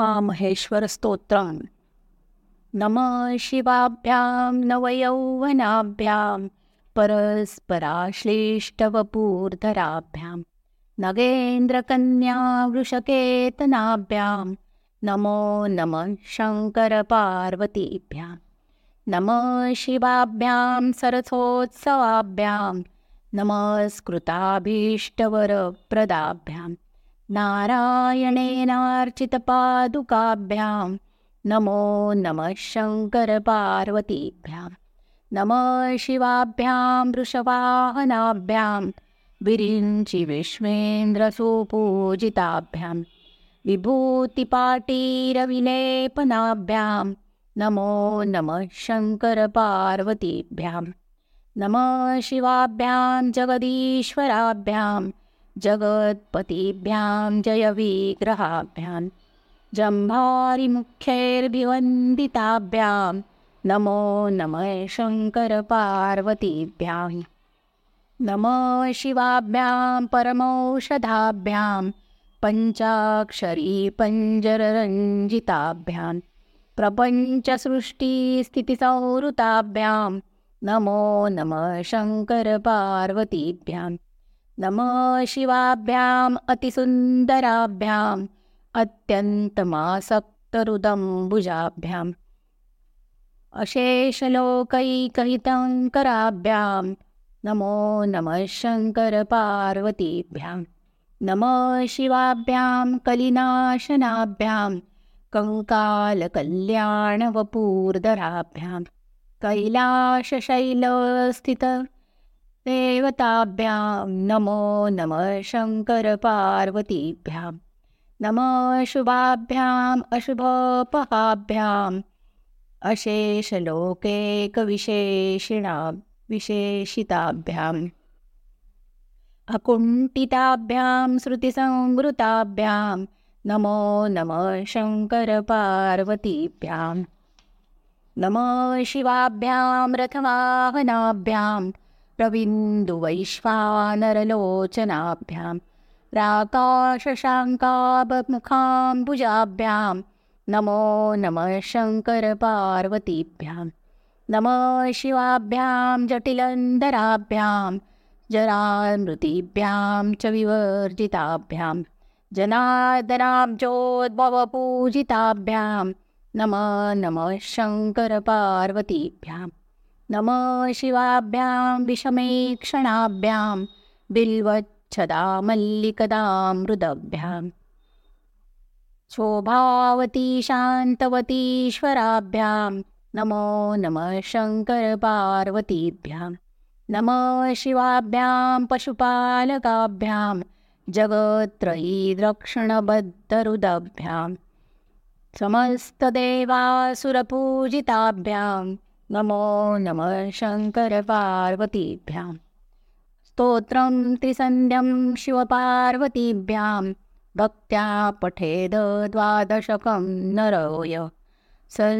उमामहेश्वरस्तोत्रम् नमः शिवाभ्यां नवयौवनाभ्यां परस्पराश्लिष्टवपूर्धराभ्यां नगेन्द्रकन्या वृषकेतनाभ्यां नमो नमः शङ्करपार्वतीभ्यां नमः शिवाभ्यां सरसोत्सवाभ्यां नमस्कृताभीष्टवरप्रदाभ्यां नारायणेनार्चितपादुकाभ्यां नमो नमः शङ्करपार्वतीभ्यां नमः शिवाभ्यां वृषवाहनाभ्यां विरिञ्चि विश्वेन्द्रसुपूजिताभ्यां विभूतिपाटीरविलेपनाभ्यां नमो नमः शङ्करपार्वतीभ्यां नमः शिवाभ्यां जगदीश्वराभ्यां जगत्पतिभ्यां जयविग्रहाभ्यां जम्भारिमुख्यैर्भिवन्दिताभ्यां नमो नमः शङ्करपार्वतीभ्यां नमः शिवाभ्यां परमौषधाभ्यां पञ्चाक्षरी पञ्जररञ्जिताभ्यां प्रपञ्चसृष्टिस्थितिसंहृताभ्यां नमो नमः शङ्करपार्वतीभ्यां नमः शिवाभ्याम् अतिसुन्दराभ्याम् अत्यन्तमासक्तरुदम्बुजाभ्याम् अशेषलोकैकहितङ्कराभ्यां नमो नमः शङ्करपार्वतीभ्यां नमः शिवाभ्यां कलिनाशनाभ्यां कङ्कालकल्याणवपूर्धराभ्यां कैलासशैलस्थितदेवताभ्यां नमो नमः शङ्करपार्वतीभ्यां नमः शुभाभ्याम् अशुभोपहाभ्याम् अशेषलोकैकविशेषिणा विशेषिताभ्याम् अकुण्ठिताभ्यां श्रुतिसंवृताभ्यां नमो नमः शङ्करपार्वतीभ्यां नमः शिवाभ्यां रथवाहनाभ्यां रविन्दुवैश्वानरलोचनाभ्यां राकाशशाङ्काबमुखाम्बुजाभ्यां नमो नमः शङ्करपार्वतीभ्यां, नमः शिवाभ्यां जटिलन्दराभ्यां जरामृतिभ्यां च विवर्जिताभ्यां जनार्दनाब्जोद्भवपूजिताभ्यां नमः नमः शङ्करपार्वतीभ्यां। नमः शिवाभ्यां विषमेक्षणाभ्यां बिल्वच्छदामल्लिकदामृदभ्यां। शोभावती शान्तवतीश्वराभ्यां नमो नमः शङ्करपार्वतीभ्यां। नमः शिवाभ्यां पशुपालकाभ्यां जगत्त्रयीद्रक्षणबद्धरुदभ्यां समस्तदेवासुरपूजिताभ्यां नमो नमः शङ्करपार्वतीभ्यां स्तोत्रं त्रिसन्ध्यं शिवपार्वतीभ्यां। भक्त्या पठेद द्वादशकं नरोय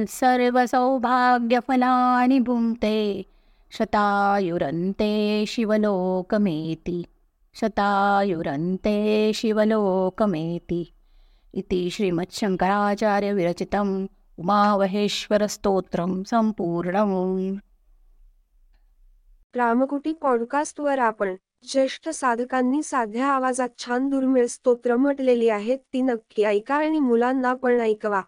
सर्वसौभाग्यफलानि भुङ्क्ते। शतायुरन्ते शिवलोकमेति। शतायुरन्ते शिवलोकमेति। इति श्रीमच्छङ्कराचार्यविरचितम् उमावहेश्वरस्तोत्रं संपूर्ण रामकुटी पॉडकास्टवर आपण ज्येष्ठ साधकांनी साध्या आवाजात छान दुर्मिळ स्तोत्र म्हटलेली आहेत ती नक्की ऐका आणि मुलांना पण ऐकवा.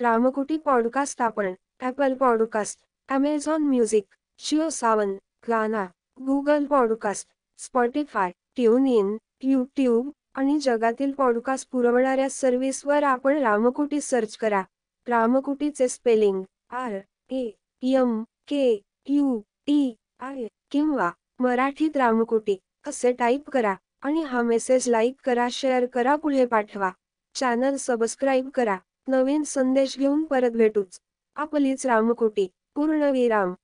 रामकुटी पॉडकास्ट आपण Apple podcast Amazon Music Jio Saavn Gaana Google podcast Spotify TuneIn YouTube आणि जगातील पॉडकास्ट पुरवणाऱ्या सर्व्हिसवर आपण रामकुटी सर्च करा. रामकुटीचे spelling R A M K U T I किंवा मराठीत रामकुटी. असे टाईप करा आणि हा मेसेज लाईक करा शेअर करा पुढे पाठवा. चॅनल सबस्क्राईब करा. नवीन संदेश घेऊन परत भेटूच. आपलीच रामकुटी. पूर्णविराम